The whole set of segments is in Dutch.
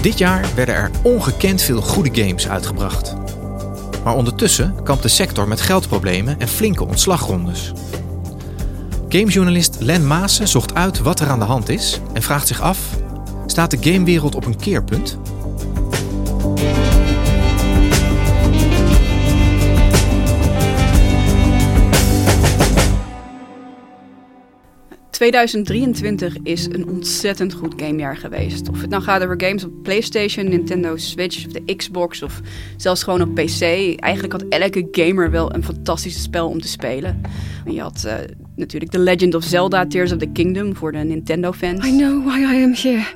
Dit jaar werden er ongekend veel goede games uitgebracht. Maar ondertussen kampt de sector met geldproblemen en flinke ontslagrondes. Gamejournalist Len Maassen zocht uit wat er aan de hand is en vraagt zich af: staat de gamewereld op een keerpunt? 2023 is een ontzettend goed gamejaar geweest. Of het nou gaat over games op PlayStation, Nintendo Switch of de Xbox of zelfs gewoon op PC. Eigenlijk had elke gamer wel een fantastisch spel om te spelen. je had uh, natuurlijk The Legend of Zelda Tears of the Kingdom voor de Nintendo fans. I know why I am here.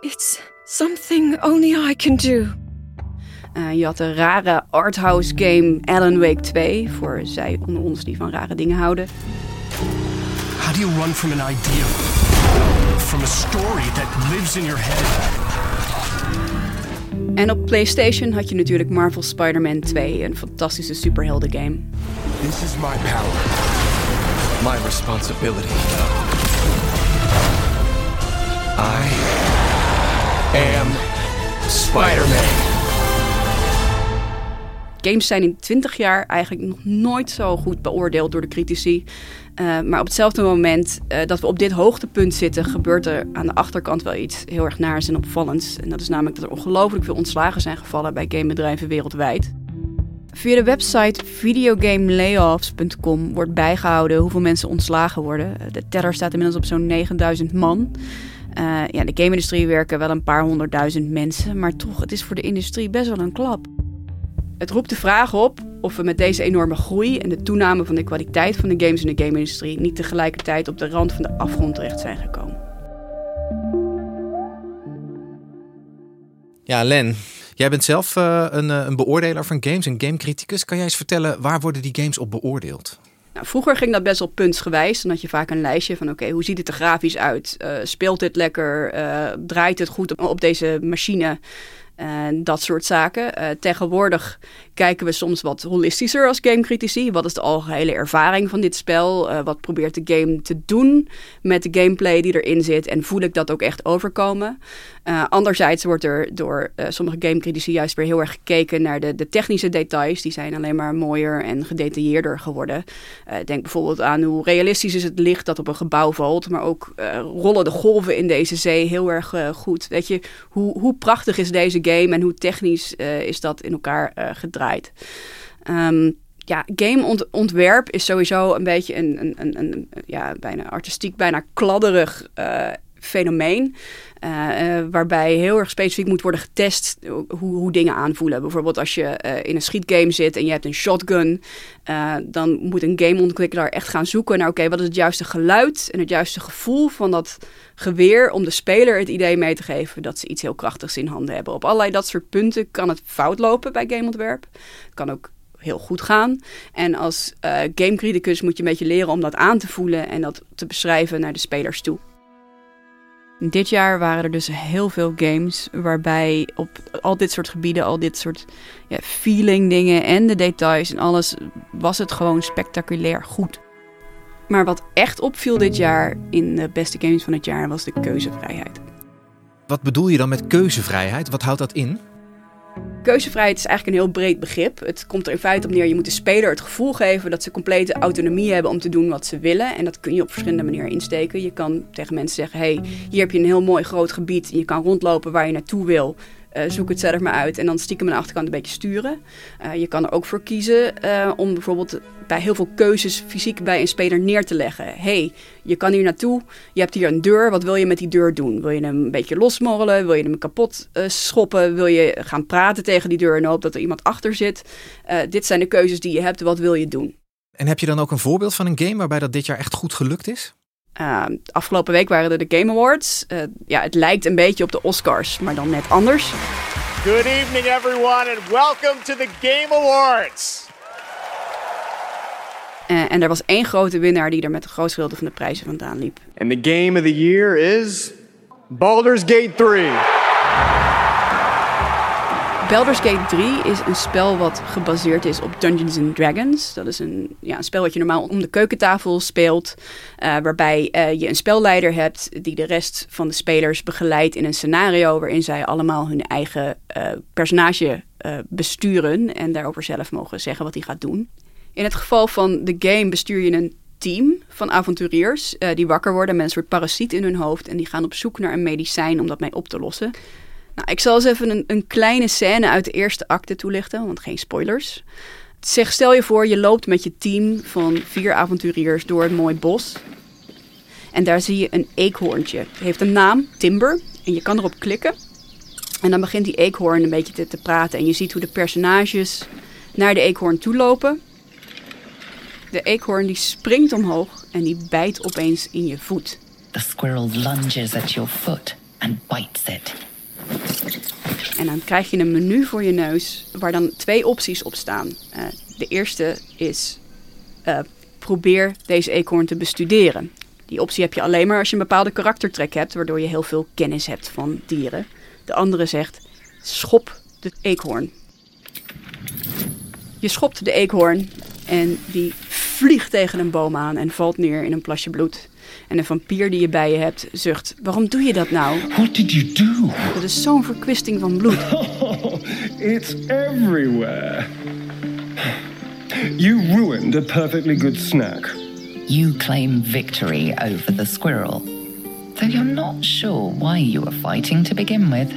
It's something only I can do. Uh, je had de rare arthouse game Alan Wake 2 voor zij onder ons die van rare dingen houden. How do you run from an idea? From a story that lives in your head? En op PlayStation had je natuurlijk Marvel Spider-Man 2, een fantastische superhelden game. This is my power. My responsibility. I am Spider-Man. Games zijn in 20 jaar eigenlijk nog nooit zo goed beoordeeld door de critici. Uh, maar op hetzelfde moment uh, dat we op dit hoogtepunt zitten, gebeurt er aan de achterkant wel iets heel erg naars en opvallends. En dat is namelijk dat er ongelooflijk veel ontslagen zijn gevallen bij gamebedrijven wereldwijd. Via de website videogamelayoffs.com wordt bijgehouden hoeveel mensen ontslagen worden. De teller staat inmiddels op zo'n 9000 man. Uh, ja, de game-industrie werken wel een paar honderdduizend mensen, maar toch, het is voor de industrie best wel een klap. Het roept de vraag op of we met deze enorme groei en de toename van de kwaliteit van de games in de game-industrie niet tegelijkertijd op de rand van de afgrond terecht zijn gekomen. Ja, Len, jij bent zelf uh, een, uh, een beoordelaar van games, een gamecriticus. Kan jij eens vertellen, waar worden die games op beoordeeld? Nou, vroeger ging dat best wel puntsgewijs. Dan had je vaak een lijstje van oké, hoe ziet het er grafisch uit? Uh, speelt dit lekker? draait het goed op, op deze machine? En dat soort zaken. Uh, tegenwoordig kijken we soms wat holistischer als gamecritici. Wat is de algehele ervaring van dit spel? Uh, wat probeert de game te doen met de gameplay die erin zit? En voel ik dat ook echt overkomen? Uh, anderzijds wordt er door sommige gamecritici juist weer heel erg gekeken naar de, de, technische details. Die zijn alleen maar mooier en gedetailleerder geworden. denk bijvoorbeeld aan hoe realistisch is het licht dat op een gebouw valt. Maar ook rollen de golven in deze zee heel erg goed. Weet je, hoe, hoe prachtig is deze game en hoe technisch uh, is dat in elkaar uh, gedraaid. Um, ja, gameontwerp is sowieso een beetje een, een, een, een, ja, bijna artistiek, bijna kladderig uh, fenomeen. Uh, uh, waarbij heel erg specifiek moet worden getest hoe, hoe dingen aanvoelen. Bijvoorbeeld als je uh, in een schietgame zit en je hebt een shotgun, dan moet een gameontwikkelaar echt gaan zoeken naar oké, wat is het juiste geluid en het juiste gevoel van dat geweer om de speler het idee mee te geven dat ze iets heel krachtigs in handen hebben. Op allerlei dat soort punten kan het fout lopen bij gameontwerp. Het kan ook heel goed gaan. En als gamecriticus moet je een beetje leren om dat aan te voelen en dat te beschrijven naar de spelers toe. Dit jaar waren er dus heel veel games waarbij op al dit soort gebieden, al dit soort ja, feeling dingen en de details en alles, was het gewoon spectaculair goed. Maar wat echt opviel dit jaar in de beste games van het jaar was de keuzevrijheid. Wat bedoel je dan met keuzevrijheid? Wat houdt dat in? Keuzevrijheid is eigenlijk een heel breed begrip. Het komt er in feite op neer, je moet de speler het gevoel geven dat ze complete autonomie hebben om te doen wat ze willen. En dat kun je op verschillende manieren insteken. Je kan tegen mensen zeggen, hey, hier heb je een heel mooi groot gebied en je kan rondlopen waar je naartoe wil. Eh, zoek het zelf maar uit en dan stiekem aan de achterkant een beetje sturen. Eh, je kan er ook voor kiezen eh, om bijvoorbeeld bij heel veel keuzes fysiek bij een speler neer te leggen. hey, je kan hier naartoe, je hebt hier een deur, wat wil je met die deur doen? Wil je hem een beetje losmorrelen? Wil je hem kapot schoppen? Wil je gaan praten tegen die deur en hopen dat er iemand achter zit? dit zijn de keuzes die je hebt, wat wil je doen? En heb je dan ook een voorbeeld van een game waarbij dat dit jaar echt goed gelukt is? Uh, afgelopen week waren er de Game Awards. Uh, ja, het lijkt een beetje op de Oscars, maar dan net anders. Good evening everyone and welcome to the Game Awards. Uh, en er was één grote winnaar die er met de grootste gedeelte van de prijzen vandaan liep. And the game of the year is Baldur's Gate 3. Baldur's Gate 3 is een spel wat gebaseerd is op Dungeons and Dragons. Dat is een, ja, een spel wat je normaal om de keukentafel speelt. Uh, waarbij uh, je een spelleider hebt die de rest van de spelers begeleidt in een scenario waarin zij allemaal hun eigen uh, personage besturen en daarover zelf mogen zeggen wat hij gaat doen. In het geval van de game bestuur je een team van avonturiers die wakker worden met een soort parasiet in hun hoofd en die gaan op zoek naar een medicijn om dat mee op te lossen. Nou, ik zal eens even een, een kleine scène uit de eerste acte toelichten, want geen spoilers. Zeg, stel je voor, je loopt met je team van vier avonturiers door een mooi bos. En daar zie je een eekhoorntje. Het heeft een naam, Timber. En je kan erop klikken. En dan begint die eekhoorn een beetje te, te praten. En je ziet hoe de personages naar de eekhoorn toe lopen. De eekhoorn die springt omhoog en die bijt opeens in je voet. The squirrel lunges at your foot and bites it. En dan krijg je een menu voor je neus waar dan twee opties op staan. Uh, de eerste is uh, probeer deze eekhoorn te bestuderen. Die optie heb je alleen maar als je een bepaalde karaktertrek hebt, waardoor je heel veel kennis hebt van dieren. De andere zegt schop de eekhoorn. Je schopt de eekhoorn en die vliegt tegen een boom aan en valt neer in een plasje bloed. En een vampier die je bij je hebt zucht: Waarom doe je dat nou? What did you do? Dat is zo'n verkwisting van bloed. Oh, it's everywhere. You ruined a perfectly good snack. You claim victory over the squirrel, though you're not sure why you were fighting to begin with.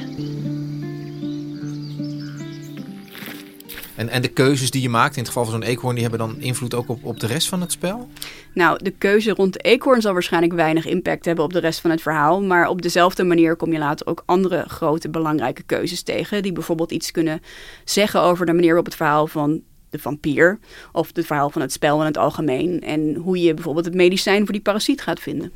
En, en de keuzes die je maakt, in het geval van zo'n eekhoorn, die hebben dan invloed ook op, op de rest van het spel? Nou, de keuze rond de eekhoorn zal waarschijnlijk weinig impact hebben op de rest van het verhaal. Maar op dezelfde manier kom je later ook andere grote belangrijke keuzes tegen. Die bijvoorbeeld iets kunnen zeggen over de manier waarop het verhaal van de vampier. Of het verhaal van het spel in het algemeen. En hoe je bijvoorbeeld het medicijn voor die parasiet gaat vinden.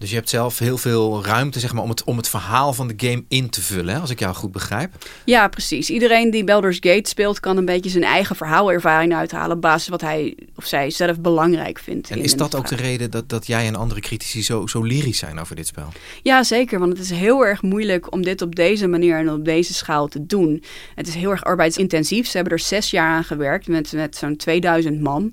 Dus je hebt zelf heel veel ruimte zeg maar, om, het, om het verhaal van de game in te vullen, hè, als ik jou goed begrijp. Ja, precies. Iedereen die Baldur's Gate speelt, kan een beetje zijn eigen verhaalervaring uithalen op basis wat hij of zij zelf belangrijk vindt. En is dat ook de reden dat, dat jij en andere critici zo, zo lyrisch zijn over dit spel? Ja, zeker. Want het is heel erg moeilijk om dit op deze manier en op deze schaal te doen. Het is heel erg arbeidsintensief. Ze hebben er zes jaar aan gewerkt met, met zo'n 2000 man.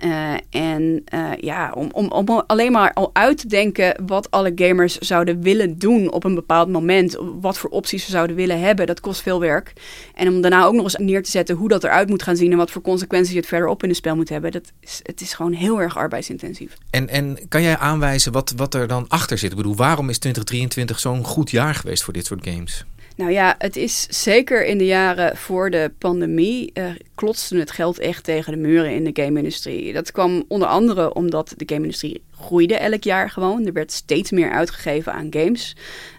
Uh, en uh, ja, om, om, om alleen maar al uit te denken wat alle gamers zouden willen doen op een bepaald moment, wat voor opties ze zouden willen hebben, dat kost veel werk. En om daarna ook nog eens neer te zetten hoe dat eruit moet gaan zien en wat voor consequenties het verderop in het spel moet hebben, dat is, het is gewoon heel erg arbeidsintensief. En, en kan jij aanwijzen wat, wat er dan achter zit? Ik bedoel, waarom is 2023 zo'n goed jaar geweest voor dit soort games? Nou ja, het is zeker in de jaren voor de pandemie uh, klotste het geld echt tegen de muren in de game-industrie. Dat kwam onder andere omdat de game-industrie groeide elk jaar gewoon. Er werd steeds meer uitgegeven aan games.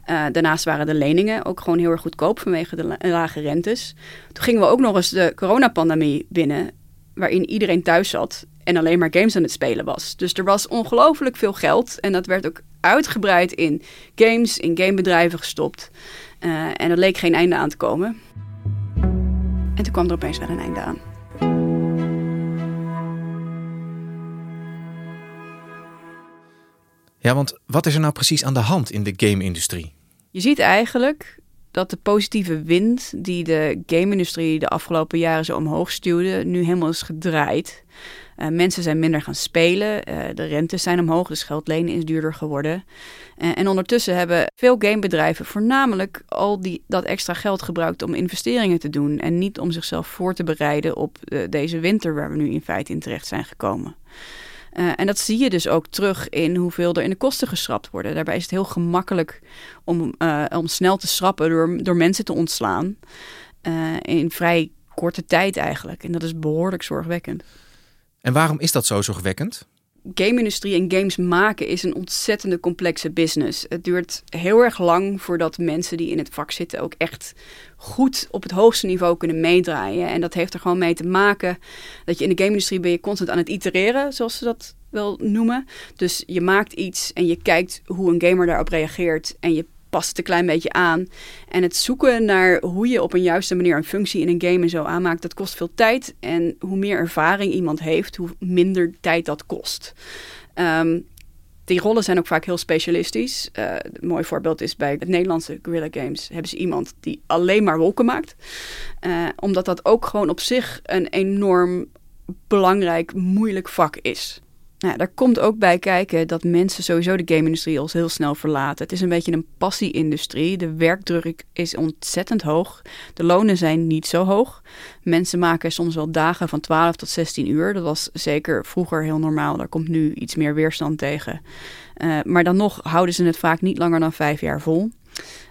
Uh, daarnaast waren de leningen ook gewoon heel erg goedkoop vanwege de lage rentes. Toen gingen we ook nog eens de coronapandemie binnen, waarin iedereen thuis zat en alleen maar games aan het spelen was. Dus er was ongelooflijk veel geld en dat werd ook uitgebreid in games, in gamebedrijven gestopt. Uh, en er leek geen einde aan te komen. En toen kwam er opeens wel een einde aan. Ja, want wat is er nou precies aan de hand in de game-industrie? Je ziet eigenlijk dat de positieve wind die de game-industrie de afgelopen jaren zo omhoog stuwde, nu helemaal is gedraaid. Uh, mensen zijn minder gaan spelen, uh, de rentes zijn omhoog, dus geld lenen is duurder geworden. Uh, en ondertussen hebben veel gamebedrijven voornamelijk al die, dat extra geld gebruikt om investeringen te doen en niet om zichzelf voor te bereiden op deze winter waar we nu in feite in terecht zijn gekomen. En dat zie je dus ook terug in hoeveel er in de kosten geschrapt worden. Daarbij is het heel gemakkelijk om, om snel te schrappen door, door mensen te ontslaan. In vrij korte tijd eigenlijk. En dat is behoorlijk zorgwekkend. En waarom is dat zo zorgwekkend? game-industrie en games maken is een ontzettende complexe business. Het duurt heel erg lang voordat mensen die in het vak zitten ook echt goed op het hoogste niveau kunnen meedraaien. En dat heeft er gewoon mee te maken dat je in de game-industrie ben je constant aan het itereren, zoals ze dat wel noemen. Dus je maakt iets en je kijkt hoe een gamer daarop reageert en je past het een klein beetje aan. En het zoeken naar hoe je op een juiste manier een functie in een game en zo aanmaakt, dat kost veel tijd. En hoe meer ervaring iemand heeft, hoe minder tijd dat kost. Um, die rollen zijn ook vaak heel specialistisch. Uh, een mooi voorbeeld is bij het Nederlandse Guerrilla Games hebben ze iemand die alleen maar wolken maakt. Uh, omdat dat ook gewoon op zich een enorm belangrijk, moeilijk vak is. Nou, daar komt ook bij kijken dat mensen sowieso de game-industrie al heel snel verlaten. Het is een beetje een passie-industrie. De werkdruk is ontzettend hoog. De lonen zijn niet zo hoog. Mensen maken soms wel dagen van 12 tot 16 uur. Dat was zeker vroeger heel normaal. Daar komt nu iets meer weerstand tegen. Uh, maar dan nog houden ze het vaak niet langer dan vijf jaar vol.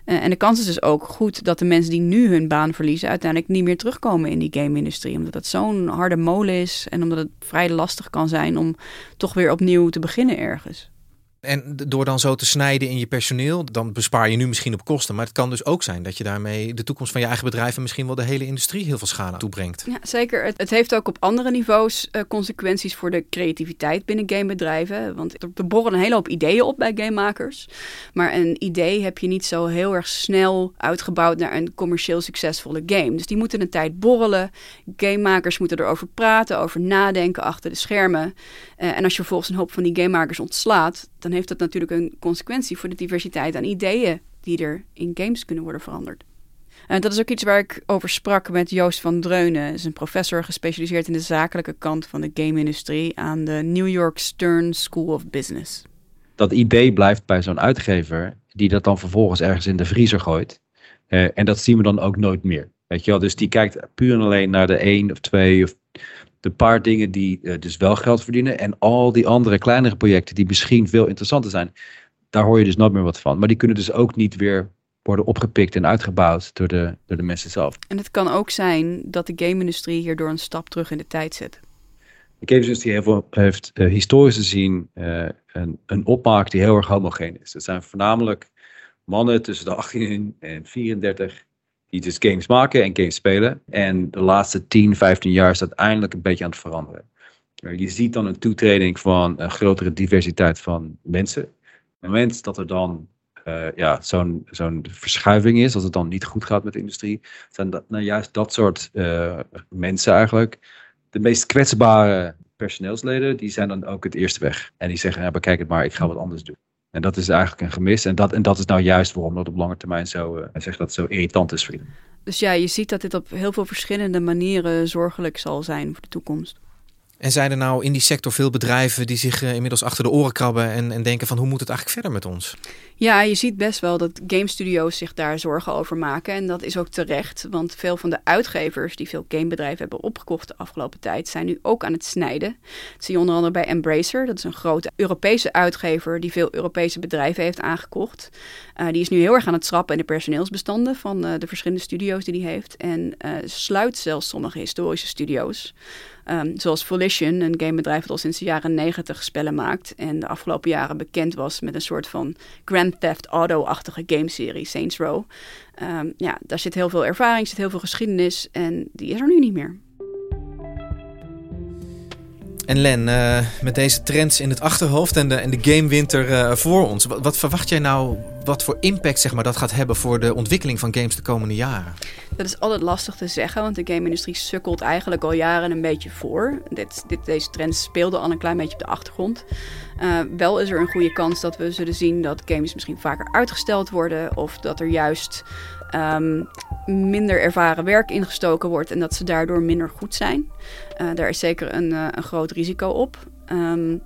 Uh, en de kans is dus ook goed dat de mensen die nu hun baan verliezen uiteindelijk niet meer terugkomen in die game-industrie. Omdat het zo'n harde molen is en omdat het vrij lastig kan zijn om toch weer opnieuw te beginnen ergens. En door dan zo te snijden in je personeel, dan bespaar je nu misschien op kosten. Maar het kan dus ook zijn dat je daarmee de toekomst van je eigen bedrijf en misschien wel de hele industrie heel veel schade toebrengt. Ja, zeker. Het, het heeft ook op andere niveaus uh, consequenties voor de creativiteit binnen gamebedrijven. Want er borrelen een hele hoop ideeën op bij gamemakers. Maar een idee heb je niet zo heel erg snel uitgebouwd naar een commercieel succesvolle game. Dus die moeten een tijd borrelen. Gamemakers moeten erover praten, over nadenken achter de schermen. Uh, en als je vervolgens een hoop van die gamemakers ontslaat, dan heeft dat natuurlijk een consequentie voor de diversiteit aan ideeën die er in games kunnen worden veranderd. En dat is ook iets waar ik over sprak met Joost van Dreunen. Hij is een professor gespecialiseerd in de zakelijke kant van de game-industrie aan de New York Stern School of Business. Dat idee blijft bij zo'n uitgever, die dat dan vervolgens ergens in de vriezer gooit. Uh, en dat zien we dan ook nooit meer. Weet je wel? Dus die kijkt puur en alleen naar de één of twee of de paar dingen die uh, dus wel geld verdienen. En al die andere kleinere projecten die misschien veel interessanter zijn. Daar hoor je dus nooit meer wat van. Maar die kunnen dus ook niet weer worden opgepikt en uitgebouwd door de, door de mensen zelf. En het kan ook zijn dat de game-industrie hierdoor een stap terug in de tijd zet. De game-industrie heeft, heeft uh, historisch gezien uh, een, een opmaak die heel erg homogeen is. Het zijn voornamelijk mannen tussen de 18 en 34 die dus games maken en games spelen. En de laatste 10, 15 jaar is dat eindelijk een beetje aan het veranderen. Je ziet dan een toetreding van een grotere diversiteit van mensen. Op het moment dat er dan uh, ja, zo'n zo'n verschuiving is, als het dan niet goed gaat met de industrie, zijn nou juist dat soort uh, mensen eigenlijk de meest kwetsbare personeelsleden, die zijn dan ook het eerste weg. En die zeggen, ja, bekijk het maar, ik ga wat anders doen. En dat is eigenlijk een gemis. En dat, en dat is nou juist waarom dat op lange termijn zo, uh, dat zo irritant is voor. Dus ja, je ziet dat dit op heel veel verschillende manieren zorgelijk zal zijn voor de toekomst. En zijn er nou in die sector veel bedrijven die zich uh, inmiddels achter de oren krabben en, en denken van hoe moet het eigenlijk verder met ons? Ja, je ziet best wel dat game studio's zich daar zorgen over maken. En dat is ook terecht, want veel van de uitgevers die veel gamebedrijven hebben opgekocht de afgelopen tijd zijn nu ook aan het snijden. Dat zie je onder andere bij Embracer, dat is een grote Europese uitgever die veel Europese bedrijven heeft aangekocht. Uh, die is nu heel erg aan het schrappen in de personeelsbestanden van uh, de verschillende studio's die hij heeft. En sluit zelfs sommige historische studio's. Um, zoals Volition, een gamebedrijf dat al sinds de jaren negentig spellen maakt. En de afgelopen jaren bekend was met een soort van Grand Theft Auto-achtige gameserie, Saints Row. Um, ja, daar zit heel veel ervaring, zit heel veel geschiedenis en die is er nu niet meer. En Len, uh, met deze trends in het achterhoofd en de, en de gamewinter uh, voor ons, wat, wat, verwacht jij nou wat voor impact zeg maar, dat gaat hebben voor de ontwikkeling van games de komende jaren? Dat is altijd lastig te zeggen, want de game-industrie sukkelt eigenlijk al jaren een beetje voor. Dit, dit, deze trends speelden al een klein beetje op de achtergrond. Uh, wel is er een goede kans dat we zullen zien dat games misschien vaker uitgesteld worden of dat er juist um, minder ervaren werk ingestoken wordt en dat ze daardoor minder goed zijn. Uh, daar is zeker een, uh, een groot risico op. Um,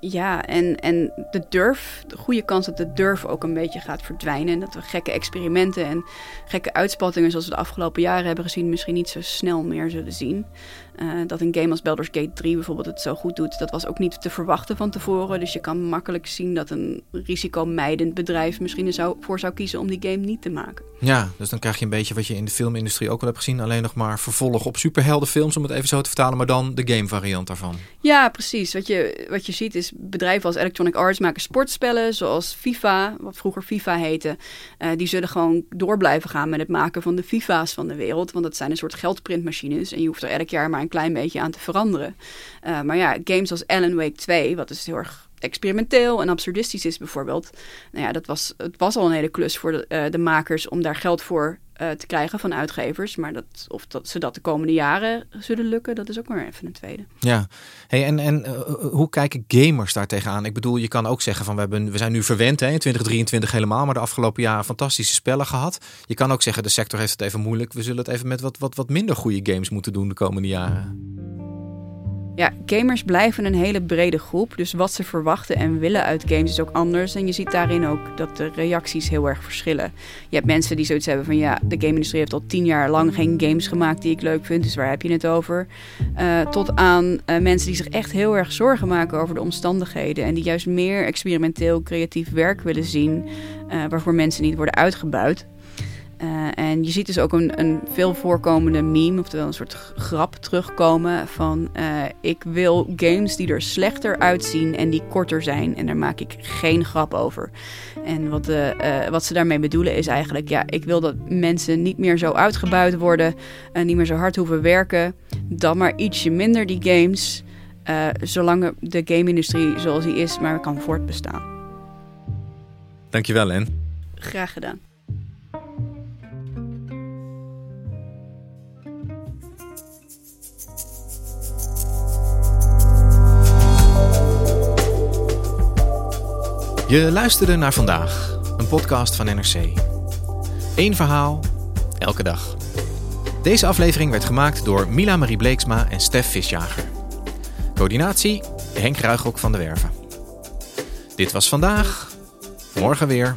Ja, en, en de durf, de goede kans dat de durf ook een beetje gaat verdwijnen. En dat we gekke experimenten en gekke uitspattingen zoals we de afgelopen jaren hebben gezien, misschien niet zo snel meer zullen zien. Uh, dat een game als Baldur's Gate 3 bijvoorbeeld het zo goed doet, dat was ook niet te verwachten van tevoren. Dus je kan makkelijk zien dat een risicomijdend bedrijf misschien ervoor zou kiezen om die game niet te maken. Ja, dus dan krijg je een beetje wat je in de filmindustrie ook al hebt gezien. Alleen nog maar vervolg op superheldenfilms, om het even zo te vertalen, maar dan de game variant daarvan. Ja, precies. Wat je, wat je ziet is bedrijven als Electronic Arts maken sportspellen, zoals FIFA, wat vroeger FIFA heette. Uh, die zullen gewoon door blijven gaan met het maken van de FIFA's van de wereld. Want dat zijn een soort geldprintmachines en je hoeft er elk jaar maar een klein beetje aan te veranderen. Uh, maar ja, games als Alan Wake 2, wat dus heel erg experimenteel en absurdistisch is bijvoorbeeld. Nou ja, dat was, het was al een hele klus voor de, uh, de makers om daar geld voor uh, te krijgen van uitgevers. Maar dat, of dat ze dat de komende jaren zullen lukken, dat is ook maar even een tweede. Ja, hey, en, en uh, hoe kijken gamers daar tegenaan? Ik bedoel, je kan ook zeggen van we, hebben, we zijn nu verwend hè, in 2023 helemaal, maar de afgelopen jaren fantastische spellen gehad. Je kan ook zeggen de sector heeft het even moeilijk. We zullen het even met wat, wat, wat minder goede games moeten doen de komende jaren. Ja, gamers blijven een hele brede groep. Dus wat ze verwachten en willen uit games is ook anders. En je ziet daarin ook dat de reacties heel erg verschillen. Je hebt mensen die zoiets hebben van ja, de game-industrie heeft al tien jaar lang geen games gemaakt die ik leuk vind. Dus waar heb je het over? Uh, tot aan uh, mensen die zich echt heel erg zorgen maken over de omstandigheden. En die juist meer experimenteel creatief werk willen zien. Uh, waarvoor mensen niet worden uitgebuit. Uh, en je ziet dus ook een, een veel voorkomende meme, oftewel een soort grap terugkomen van uh, ik wil games die er slechter uitzien en die korter zijn en daar maak ik geen grap over. En wat, uh, wat ze daarmee bedoelen is eigenlijk, ja, ik wil dat mensen niet meer zo uitgebuit worden en niet meer zo hard hoeven werken, dan maar ietsje minder die games, zolang de game-industrie zoals die is maar kan voortbestaan. Dankjewel, Len. Graag gedaan. Je luisterde naar vandaag, een podcast van NRC. Eén verhaal, elke dag. Deze aflevering werd gemaakt door Mila Marie Bleeksma en Stef Visjager. Coördinatie Henk Ruigrok van de Werven. Dit was vandaag, morgen weer.